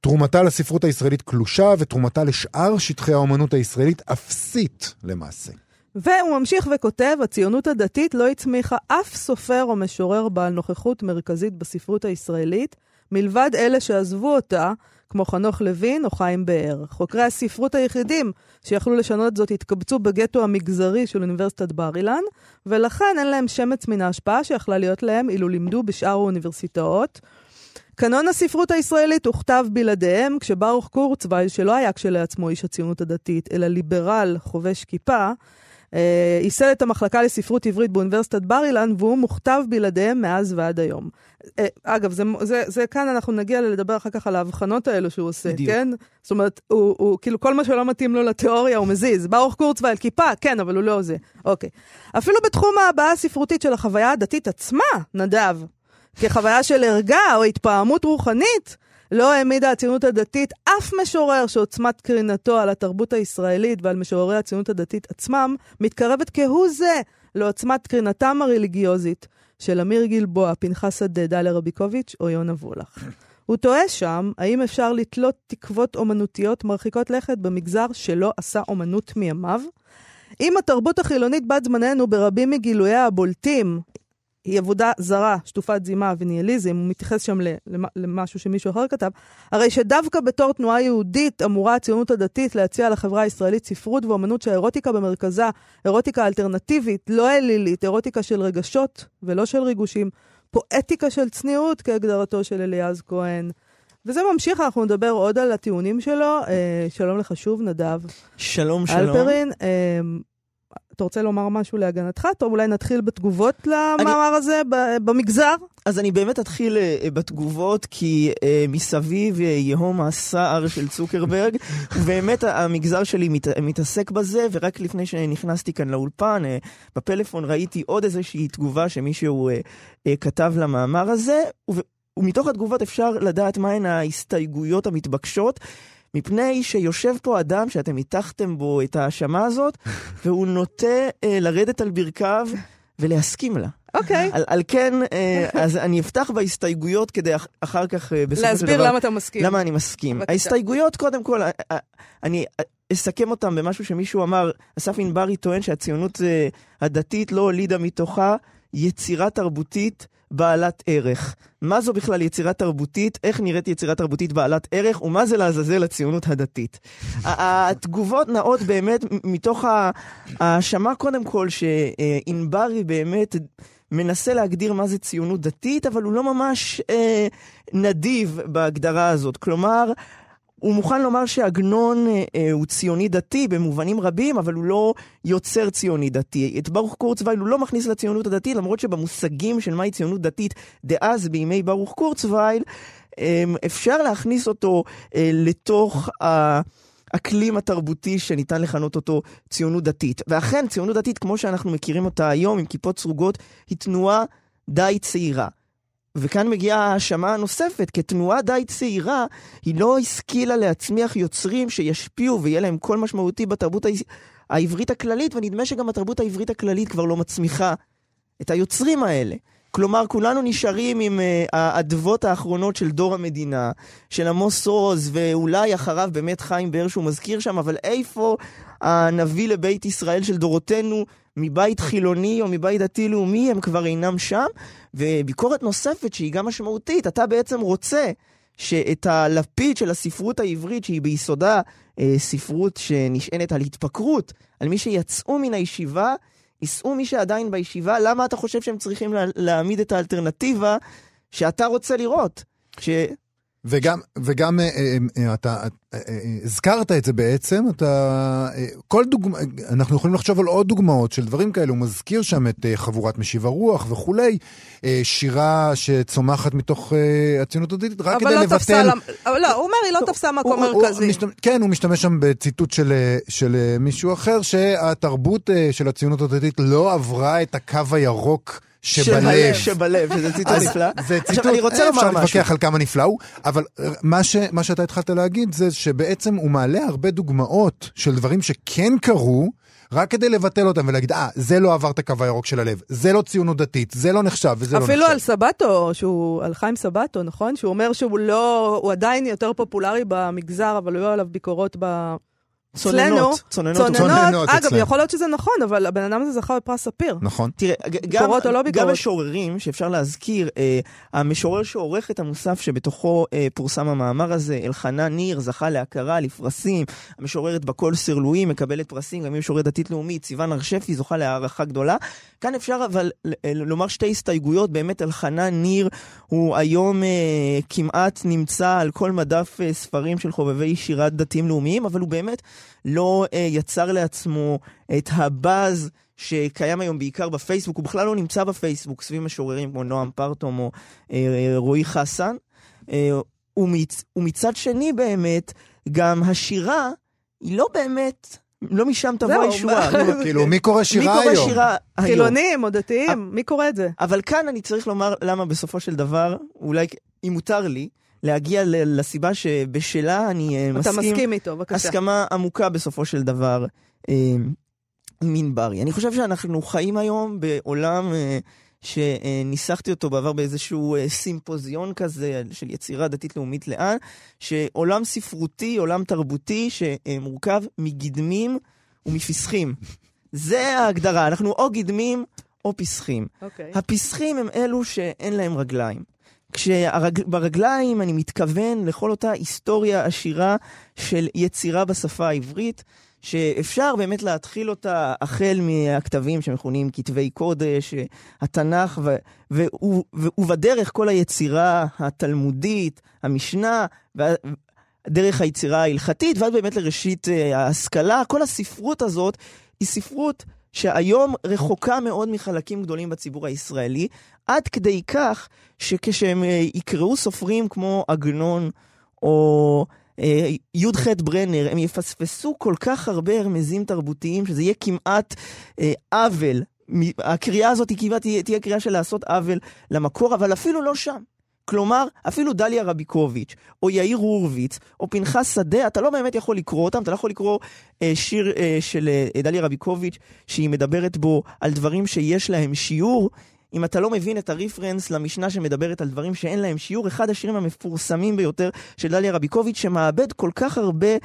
תרומתה לספרות הישראלית קלושה, ותרומתה לשאר שטחי האומנות הישראלית אפסית למעשה. והוא ממשיך וכותב, הציונות הדתית לא הצמיחה אף סופר או משורר בעל נוכחות מרכזית בספרות הישראלית, מלבד אלה שעזבו אותה, כמו חנוך לוין או חיים באר. חוקרי הספרות היחידים שיכלו לשנות זאת התקבצו בגטו המגזרי של אוניברסיטת בר אילן, ולכן אין להם שמץ מן ההשפעה שיכלה להיות להם אילו לימדו בשאר האוניברסיטאות. קנון הספרות הישראלית הוכתב בלעדיהם, כשברוך קורצווייל, שלא היה כשלעצמו איש הציונות הדתית, אלא ליברל חובש כיפה, ייסד את המחלקה לספרות עברית באוניברסיטת בר אילן, והוא מוכתב בלעדיהם מאז ועד היום. אה, אגב, זה, זה, זה כאן אנחנו נגיע לדבר אחר כך על ההבחנות האלו שהוא עושה, בדיוק. כן? זאת אומרת, הוא, הוא כאילו כל מה שלא מתאים לו לתיאוריה הוא מזיז. ברוך קורצווייל, כיפה, כן, אבל הוא לא זה. אוקיי. אפילו בתחום ההבעה הספרותית של החוויה הדתית עצמה, נדב, כחוויה של ערגה או התפעמות רוחנית, לא העמידה הציונות הדתית אף משורר שעוצמת קרינתו על התרבות הישראלית ועל משוררי הציונות הדתית עצמם מתקרבת כהוא זה לעוצמת קרינתם הרליגיוזית של אמיר גלבוע, פנחס שדה, דליה רביקוביץ' או יונה וולך. הוא תוהה שם האם אפשר לתלות תקוות אומנותיות מרחיקות לכת במגזר שלא עשה אומנות מימיו. אם התרבות החילונית בת זמננו ברבים מגילוייה הבולטים היא עבודה זרה, שטופת זימה וניהליזם, הוא מתייחס שם למשהו שמישהו אחר כתב, הרי שדווקא בתור תנועה יהודית אמורה הציונות הדתית להציע לחברה הישראלית ספרות ואומנות שהאירוטיקה במרכזה, אירוטיקה אלטרנטיבית, לא אלילית, אירוטיקה של רגשות ולא של ריגושים, פואטיקה של צניעות כהגדרתו של אליעז כהן. וזה ממשיך, אנחנו נדבר עוד על הטיעונים שלו. אה, שלום לך שוב, נדב. שלום, שלום. אלפרין, אה, אתה רוצה לומר משהו להגנתך? טוב, אולי נתחיל בתגובות למאמר אני... הזה במגזר? אז אני באמת אתחיל uh, בתגובות, כי uh, מסביב uh, יהום הסער של צוקרברג, ובאמת המגזר שלי מת, מתעסק בזה, ורק לפני שנכנסתי כאן לאולפן, uh, בפלאפון ראיתי עוד איזושהי תגובה שמישהו uh, uh, כתב למאמר הזה, ו... ומתוך התגובות אפשר לדעת מהן ההסתייגויות המתבקשות. מפני שיושב פה אדם שאתם הטחתם בו את ההאשמה הזאת, והוא נוטה אה, לרדת על ברכיו ולהסכים לה. אוקיי. Okay. על, על כן, אה, אז אני אפתח בהסתייגויות כדי אח, אחר כך, אה, בסופו של דבר... להסביר למה אתה מסכים. למה אני מסכים. בבקשה. ההסתייגויות, קודם כל, אה, אני אסכם אותם במשהו שמישהו אמר, אסף ענברי טוען שהציונות הדתית לא הולידה מתוכה יצירה תרבותית בעלת ערך. מה זו בכלל יצירה תרבותית, איך נראית יצירה תרבותית בעלת ערך, ומה זה לעזאזל הציונות הדתית. התגובות נעות באמת מתוך ההאשמה קודם כל שענברי באמת מנסה להגדיר מה זה ציונות דתית, אבל הוא לא ממש אה, נדיב בהגדרה הזאת. כלומר, הוא מוכן לומר שעגנון אה, אה, הוא ציוני דתי במובנים רבים, אבל הוא לא יוצר ציוני דתי. את ברוך קורצווייל הוא לא מכניס לציונות הדתית, למרות שבמושגים של מהי ציונות דתית דאז, בימי ברוך קורצווייל, אה, אפשר להכניס אותו אה, לתוך ה... אקלים התרבותי שניתן לכנות אותו ציונות דתית. ואכן, ציונות דתית, כמו שאנחנו מכירים אותה היום, עם כיפות סרוגות, היא תנועה די צעירה. וכאן מגיעה ההאשמה הנוספת, כתנועה די צעירה, היא לא השכילה להצמיח יוצרים שישפיעו ויהיה להם קול משמעותי בתרבות העברית הכללית, ונדמה שגם התרבות העברית הכללית כבר לא מצמיחה את היוצרים האלה. כלומר, כולנו נשארים עם uh, האדוות האחרונות של דור המדינה, של עמוס עוז, ואולי אחריו באמת חיים באר שהוא מזכיר שם, אבל איפה הנביא לבית ישראל של דורותינו, מבית חילוני או מבית דתי-לאומי, הם כבר אינם שם. וביקורת נוספת שהיא גם משמעותית, אתה בעצם רוצה שאת הלפיד של הספרות העברית, שהיא ביסודה אה, ספרות שנשענת על התפקרות, על מי שיצאו מן הישיבה, ייסעו מי שעדיין בישיבה, למה אתה חושב שהם צריכים לה, להעמיד את האלטרנטיבה שאתה רוצה לראות? ש... וגם, וגם אה, אה, אה, אתה הזכרת את זה בעצם, אתה, כל דוגמא, אנחנו יכולים לחשוב על עוד דוגמאות של דברים כאלה, הוא מזכיר שם את חבורת משיב הרוח וכולי, שירה שצומחת מתוך הציונות הדתית, רק כדי לא לבטל... אבל לא, הוא אומר, היא לא תפסה מקום מרכזי. כן, הוא משתמש שם בציטוט של, של מישהו אחר, שהתרבות של הציונות הדתית לא עברה את הקו הירוק. שבלב. שבלב, שזה ציטוט נפלא. זה ציטוט, עכשיו, אני רוצה לומר משהו. אפשר להתווכח על כמה נפלא הוא, אבל מה, ש, מה שאתה התחלת להגיד זה שבעצם הוא מעלה הרבה דוגמאות של דברים שכן קרו, רק כדי לבטל אותם ולהגיד, אה, זה לא עבר את הקו הירוק של הלב, זה לא ציונות דתית, זה לא נחשב וזה לא נחשב. אפילו על סבטו, שהוא, על חיים סבטו, נכון? שהוא אומר שהוא לא, הוא עדיין יותר פופולרי במגזר, אבל היו עליו ביקורות ב... צוננות, צוננות, צוננות. אגב, יכול להיות שזה נכון, אבל הבן אדם הזה זכה בפרס ספיר. נכון. תראה, גם, לא גם משוררים שאפשר להזכיר, אה, המשורר שעורך את המוסף שבתוכו אה, פורסם המאמר הזה, אלחנן ניר, זכה להכרה, לפרסים, המשוררת בקול סרלואי מקבלת פרסים, גם היא משוררת דתית לאומית, סיוון הרשפי זוכה להערכה גדולה. כאן אפשר אבל אה, לומר שתי הסתייגויות, באמת אלחנן ניר הוא היום אה, כמעט נמצא על כל מדף אה, ספרים של חובבי שירת דתיים לאומיים, אבל הוא באמת לא אה, יצר לעצמו את הבאז שקיים היום בעיקר בפייסבוק, הוא בכלל לא נמצא בפייסבוק סביב משוררים כמו נועם פרטום או אה, רועי חסן. אה, ומצ, ומצד שני באמת, גם השירה היא לא באמת לא משם תבוא הישועה. כאילו, מי קורא שירה היום? מי קורא שירה היום? חילונים או דתיים, מי קורא את זה? אבל כאן אני צריך לומר למה בסופו של דבר, אולי, אם מותר לי, להגיע לסיבה שבשלה אני אה, מסכים... אתה מסכים איתו, בבקשה. הסכמה עמוקה בסופו של דבר אה, עם ענברי. אני חושב שאנחנו חיים היום בעולם אה, שניסחתי אותו בעבר באיזשהו סימפוזיון כזה של יצירה דתית-לאומית לאן, שעולם ספרותי, עולם תרבותי, שמורכב מגדמים ומפסחים. זה ההגדרה, אנחנו או גדמים או פסחים. Okay. אוקיי. הפסחים הם אלו שאין להם רגליים. כשברגליים אני מתכוון לכל אותה היסטוריה עשירה של יצירה בשפה העברית, שאפשר באמת להתחיל אותה החל מהכתבים שמכונים כתבי קודש, התנ"ך, ו- ו- ו- ובדרך כל היצירה התלמודית, המשנה, דרך היצירה ההלכתית, ועד באמת לראשית אה, ההשכלה, כל הספרות הזאת היא ספרות שהיום רחוקה מאוד מחלקים גדולים בציבור הישראלי, עד כדי כך שכשהם אה, יקראו סופרים כמו עגנון או אה, י"ח ברנר, הם יפספסו כל כך הרבה רמזים תרבותיים, שזה יהיה כמעט אה, עוול. הקריאה הזאת היא כמעט תהיה, תהיה קריאה של לעשות עוול למקור, אבל אפילו לא שם. כלומר, אפילו דליה רביקוביץ', או יאיר הורוביץ, או פנחס שדה, אתה לא באמת יכול לקרוא אותם, אתה לא יכול לקרוא אה, שיר אה, של אה, דליה רביקוביץ', שהיא מדברת בו על דברים שיש להם שיעור. אם אתה לא מבין את הריפרנס למשנה שמדברת על דברים שאין להם שיעור, אחד השירים המפורסמים ביותר של דליה רביקוביץ', שמאבד כל כך הרבה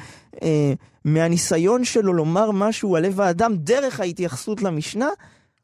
אה, מהניסיון שלו לומר משהו על לב האדם דרך ההתייחסות למשנה,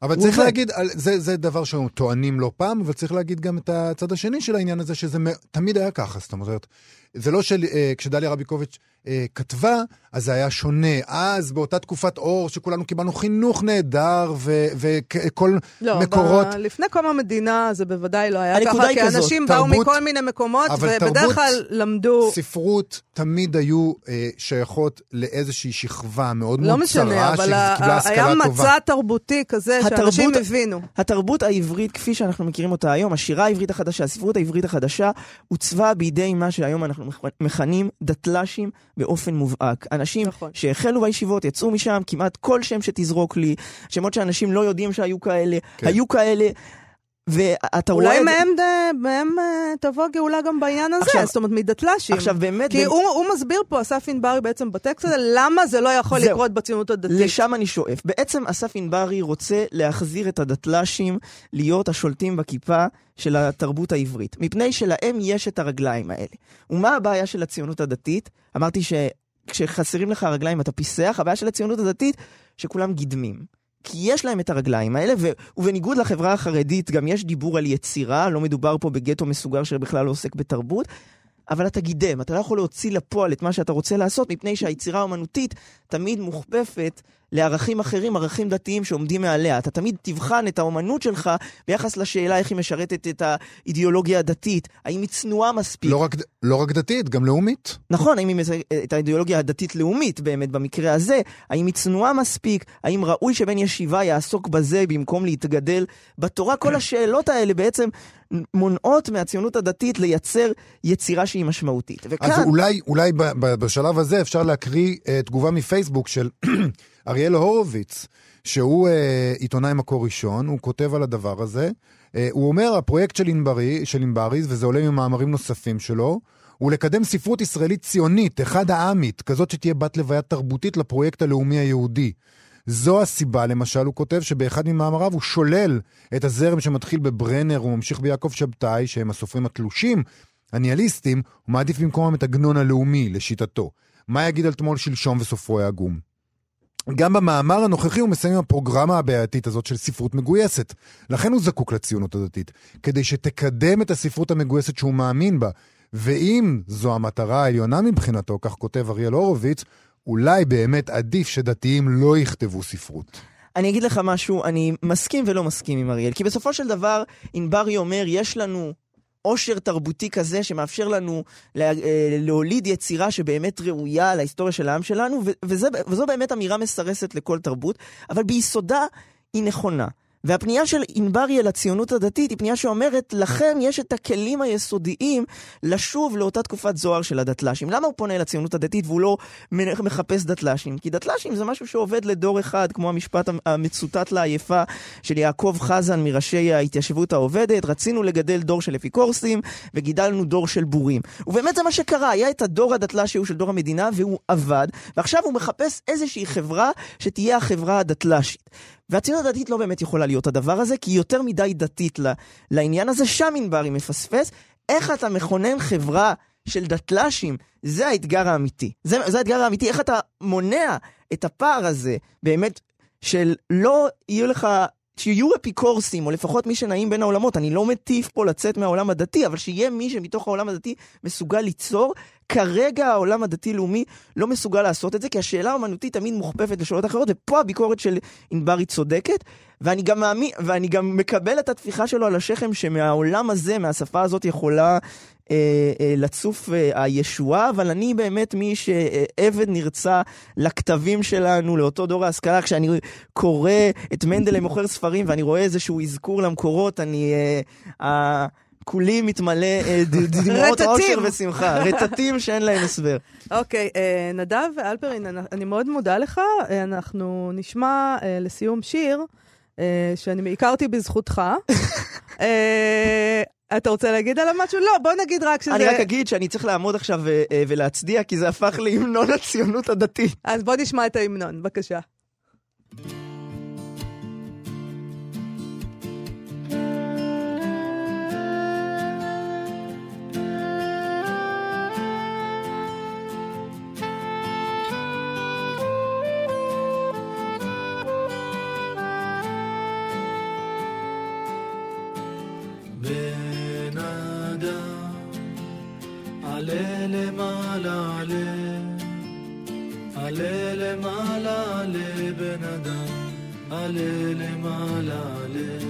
אבל צריך עובד. להגיד, זה, זה דבר שאנחנו טוענים לא פעם, אבל צריך להגיד גם את הצד השני של העניין הזה, שזה תמיד היה ככה, זאת אומרת, זה לא שכשדליה רביקוביץ' אה, כתבה, אז זה היה שונה. אז באותה תקופת אור, שכולנו קיבלנו חינוך נהדר וכל לא, מקורות... לא, לפני קום המדינה זה בוודאי לא היה ככה, כי כזאת, אנשים תרבות, באו מכל מיני מקומות, ובדרך כלל למדו... ספרות תמיד היו אה, שייכות לאיזושהי שכבה מאוד לא מאוד צרה, שקיבלה השכלה טובה. היה מצע תרבותי כזה התרבות, שאנשים הבינו. התרבות העברית, כפי שאנחנו מכירים אותה היום, השירה העברית החדשה, הספרות העברית החדשה, עוצבה בידי מה שהיום אנחנו מכנים דתל"שים באופן מובהק. אנשים נכון. שהחלו בישיבות, יצאו משם, כמעט כל שם שתזרוק לי, שמות שאנשים לא יודעים שהיו כאלה, כן. היו כאלה. ואתה רואה... אולי מהם, מהם אה, תבוא גאולה גם בעניין הזה, עכשיו, זאת אומרת, מדתל"שים. עכשיו באמת... כי ב... הוא, הוא מסביר פה, אסף ענברי בעצם בטקסט הזה, למה זה לא יכול זהו, לקרות בציונות הדתית. לשם אני שואף. בעצם אסף ענברי רוצה להחזיר את הדתל"שים להיות השולטים בכיפה של התרבות העברית. מפני שלהם יש את הרגליים האלה. ומה הבעיה של הציונות הדתית? אמרתי שכשחסרים לך הרגליים אתה פיסח, הבעיה של הציונות הדתית, שכולם גידמים. כי יש להם את הרגליים האלה, ו- ובניגוד לחברה החרדית, גם יש דיבור על יצירה, לא מדובר פה בגטו מסוגר שבכלל לא עוסק בתרבות, אבל אתה גידם, אתה לא יכול להוציא לפועל את מה שאתה רוצה לעשות, מפני שהיצירה האומנותית תמיד מוכפפת לערכים אחרים, ערכים דתיים שעומדים מעליה. אתה תמיד תבחן את האומנות שלך ביחס לשאלה איך היא משרתת את האידיאולוגיה הדתית. האם היא צנועה מספיק? לא רק, לא רק דתית, גם לאומית. נכון, האם היא משרתת את האידיאולוגיה הדתית-לאומית באמת במקרה הזה? האם היא צנועה מספיק? האם ראוי שבן ישיבה יעסוק בזה במקום להתגדל בתורה? כל השאלות האלה בעצם מונעות מהציונות הדתית לייצר יצירה שהיא משמעותית. וכאן... אז אולי, אולי בשלב הזה אפשר להקריא uh, תגובה מפייסבוק של אריאל הורוביץ, שהוא uh, עיתונאי מקור ראשון, הוא כותב על הדבר הזה. Uh, הוא אומר, הפרויקט של ענברי, של ענבריז, וזה עולה ממאמרים נוספים שלו, הוא לקדם ספרות ישראלית ציונית, אחד העמית, כזאת שתהיה בת לוויה תרבותית לפרויקט הלאומי היהודי. זו הסיבה, למשל, הוא כותב שבאחד ממאמריו הוא שולל את הזרם שמתחיל בברנר וממשיך ביעקב שבתאי, שהם הסופרים התלושים, הניהליסטים, הוא מעדיף במקומם את עגנון הלאומי, לשיטתו. מה יגיד על תמול שלשום וסופרו העגום? גם במאמר הנוכחי הוא מסיים עם הפרוגרמה הבעייתית הזאת של ספרות מגויסת. לכן הוא זקוק לציונות הדתית, כדי שתקדם את הספרות המגויסת שהוא מאמין בה. ואם זו המטרה העליונה מבחינתו, כך כותב אריאל הורוביץ, אולי באמת עדיף שדתיים לא יכתבו ספרות. אני אגיד לך משהו, אני מסכים ולא מסכים עם אריאל, כי בסופו של דבר, ענברי אומר, יש לנו עושר תרבותי כזה שמאפשר לנו לה, אה, להוליד יצירה שבאמת ראויה להיסטוריה של העם שלנו, וזה, וזו באמת אמירה מסרסת לכל תרבות, אבל ביסודה היא נכונה. והפנייה של ענברי אל הציונות הדתית היא פנייה שאומרת, לכם יש את הכלים היסודיים לשוב לאותה תקופת זוהר של הדתל"שים. למה הוא פונה אל הציונות הדתית והוא לא מחפש דתל"שים? כי דתל"שים זה משהו שעובד לדור אחד, כמו המשפט המצוטט לעייפה של יעקב חזן מראשי ההתיישבות העובדת, רצינו לגדל דור של אפיקורסים וגידלנו דור של בורים. ובאמת זה מה שקרה, היה את הדור הדתל"שי הוא של דור המדינה והוא עבד, ועכשיו הוא מחפש איזושהי חברה שתהיה החברה הדתל"שית. והציונות הדתית לא באמת יכולה להיות הדבר הזה, כי היא יותר מדי דתית לעניין הזה, שם ענברי מפספס. איך אתה מכונן חברה של דתל"שים, זה האתגר האמיתי. זה, זה האתגר האמיתי, איך אתה מונע את הפער הזה, באמת, של לא יהיו לך שיהיו אפיקורסים, או לפחות מי שנעים בין העולמות. אני לא מטיף פה לצאת מהעולם הדתי, אבל שיהיה מי שמתוך העולם הדתי מסוגל ליצור. כרגע העולם הדתי-לאומי לא מסוגל לעשות את זה, כי השאלה האמנותית תמיד מוכפפת לשאלות אחרות, ופה הביקורת של ענברי צודקת, ואני גם מאמין, ואני גם מקבל את התפיחה שלו על השכם, שמהעולם הזה, מהשפה הזאת יכולה לצוף אה, הישועה, אבל אני באמת מי שעבד נרצע לכתבים שלנו, לאותו דור ההשכלה, כשאני קורא את מנדלי מוכר ספרים ואני רואה איזשהו אזכור למקורות, אני... כולי מתמלא דמעות עושר ושמחה, רטטים שאין להם הסבר. אוקיי, נדב ואלפרין, אני מאוד מודה לך. אנחנו נשמע לסיום שיר שאני הכרתי בזכותך. אתה רוצה להגיד עליו משהו? לא, בוא נגיד רק שזה... אני רק אגיד שאני צריך לעמוד עכשיו אה, אה, ולהצדיע, כי זה הפך להמנון הציונות הדתית. אז בוא נשמע את ההמנון, בבקשה. alem al alem Al alem al alem ben adam Al alem al alem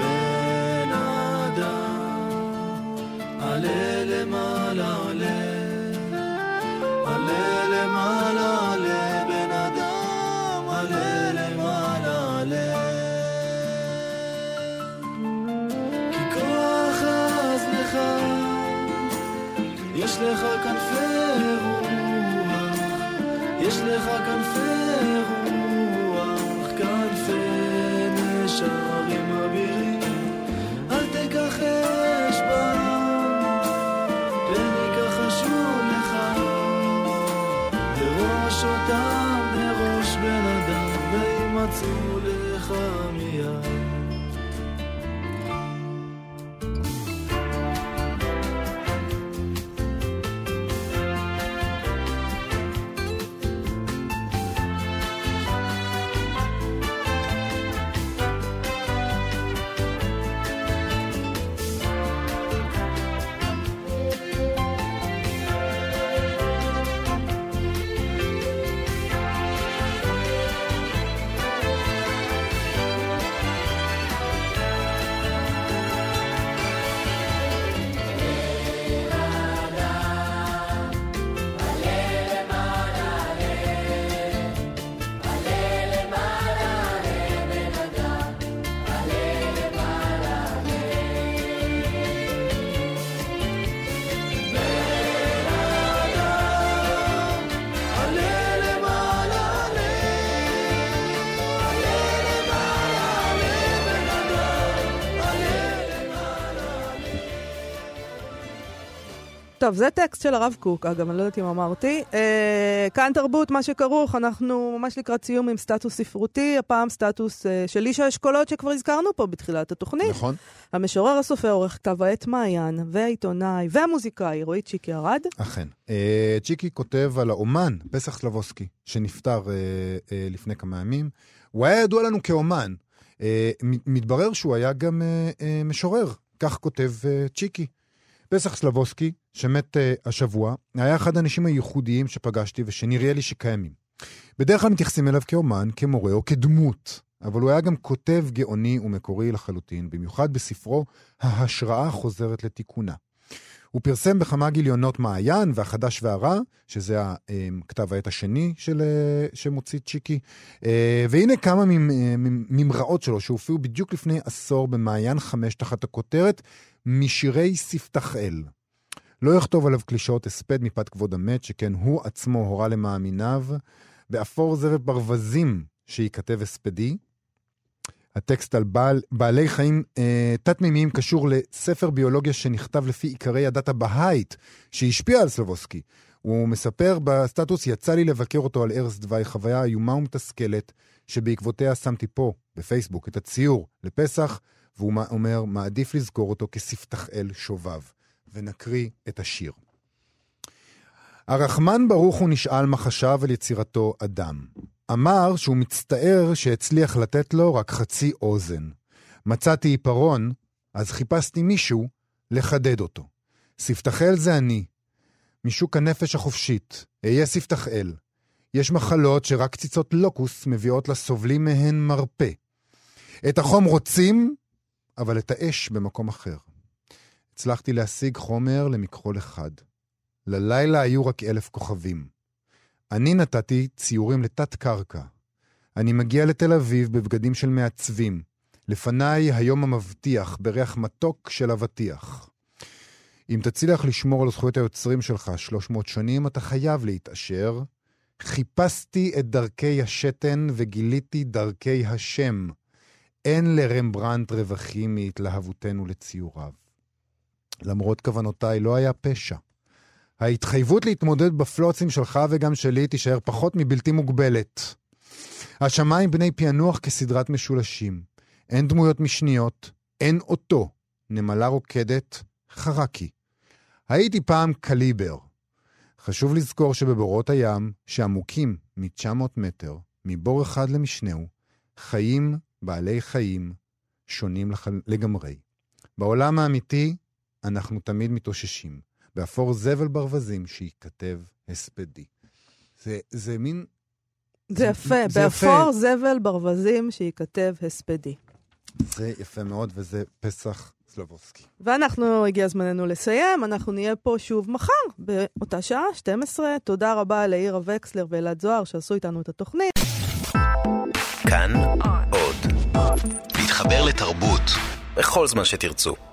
Ben adam Al alem al alem יש לך כנפי רוח, יש לך כנפי רוח, כנפי שערים אבירים, אל תיקח אש בעם, פן יכחשו לך, בראש אותם בראש בן אדם, וימצאו טוב, זה טקסט של הרב קוק, אגב, אני לא יודעת אם אמרתי. אה, כאן תרבות, מה שכרוך, אנחנו ממש לקראת סיום עם סטטוס ספרותי, הפעם סטטוס אה, של איש האשכולות שכבר הזכרנו פה בתחילת התוכנית. נכון. המשורר, הסופר, עורך כתב העת מעיין, והעיתונאי, והמוזיקאי, רועי צ'יקי ארד. אכן. אה, צ'יקי כותב על האומן, פסח סלבוסקי, שנפטר אה, אה, לפני כמה ימים. הוא היה ידוע לנו כאומן. אה, מתברר שהוא היה גם אה, אה, משורר, כך כותב אה, צ'יקי. פסח סלבוסקי, שמת uh, השבוע, היה אחד האנשים הייחודיים שפגשתי ושנראה לי שקיימים. בדרך כלל מתייחסים אליו כאומן, כמורה או כדמות, אבל הוא היה גם כותב גאוני ומקורי לחלוטין, במיוחד בספרו "ההשראה חוזרת לתיקונה". הוא פרסם בכמה גיליונות מעיין והחדש והרע, שזה הכתב העת השני של, אה, שמוציא צ'יקי. אה, והנה כמה ממראות שלו שהופיעו בדיוק לפני עשור במעיין חמש תחת הכותרת משירי ספתח אל. לא יכתוב עליו קלישאות הספד מפאת כבוד המת, שכן הוא עצמו הורה למאמיניו, באפור זרם ברווזים שייכתב הספדי. הטקסט על בעל, בעלי חיים אה, תת-מימיים קשור לספר ביולוגיה שנכתב לפי עיקרי הדת הבהאית, שהשפיע על סלובוסקי. הוא מספר בסטטוס, יצא לי לבקר אותו על ערש דווי, חוויה איומה ומתסכלת, שבעקבותיה שמתי פה, בפייסבוק, את הציור לפסח, והוא אומר, מעדיף לזכור אותו כספתח אל שובב. ונקריא את השיר. הרחמן ברוך הוא נשאל מה חשב על יצירתו אדם. אמר שהוא מצטער שהצליח לתת לו רק חצי אוזן. מצאתי עיפרון, אז חיפשתי מישהו לחדד אותו. ספתחאל זה אני. משוק הנפש החופשית, אהיה ספתחאל. יש מחלות שרק קציצות לוקוס מביאות לסובלים מהן מרפא. את החום רוצים, אבל את האש במקום אחר. הצלחתי להשיג חומר למכחול אחד. ללילה היו רק אלף כוכבים. אני נתתי ציורים לתת-קרקע. אני מגיע לתל אביב בבגדים של מעצבים. לפניי היום המבטיח, בריח מתוק של אבטיח. אם תצליח לשמור על זכויות היוצרים שלך 300 שנים, אתה חייב להתעשר. חיפשתי את דרכי השתן וגיליתי דרכי השם. אין לרמברנט רווחים מהתלהבותנו לציוריו. למרות כוונותיי, לא היה פשע. ההתחייבות להתמודד בפלוצים שלך וגם שלי תישאר פחות מבלתי מוגבלת. השמיים בני פענוח כסדרת משולשים. אין דמויות משניות, אין אותו. נמלה רוקדת, חרקי. הייתי פעם קליבר. חשוב לזכור שבבורות הים, שעמוקים מ-900 מטר, מבור אחד למשנהו, חיים בעלי חיים שונים לח... לגמרי. בעולם האמיתי, אנחנו תמיד מתאוששים. באפור זבל ברווזים שייכתב הספדי. זה, זה מין... זה יפה, זה באפור יפה. זבל ברווזים שייכתב הספדי. זה יפה מאוד, וזה פסח סלובוסקי. ואנחנו, הגיע זמננו לסיים, אנחנו נהיה פה שוב מחר, באותה שעה, 12. תודה רבה לעירה וקסלר ואלעד זוהר שעשו איתנו את התוכנית. כאן עוד. להתחבר לתרבות בכל זמן שתרצו.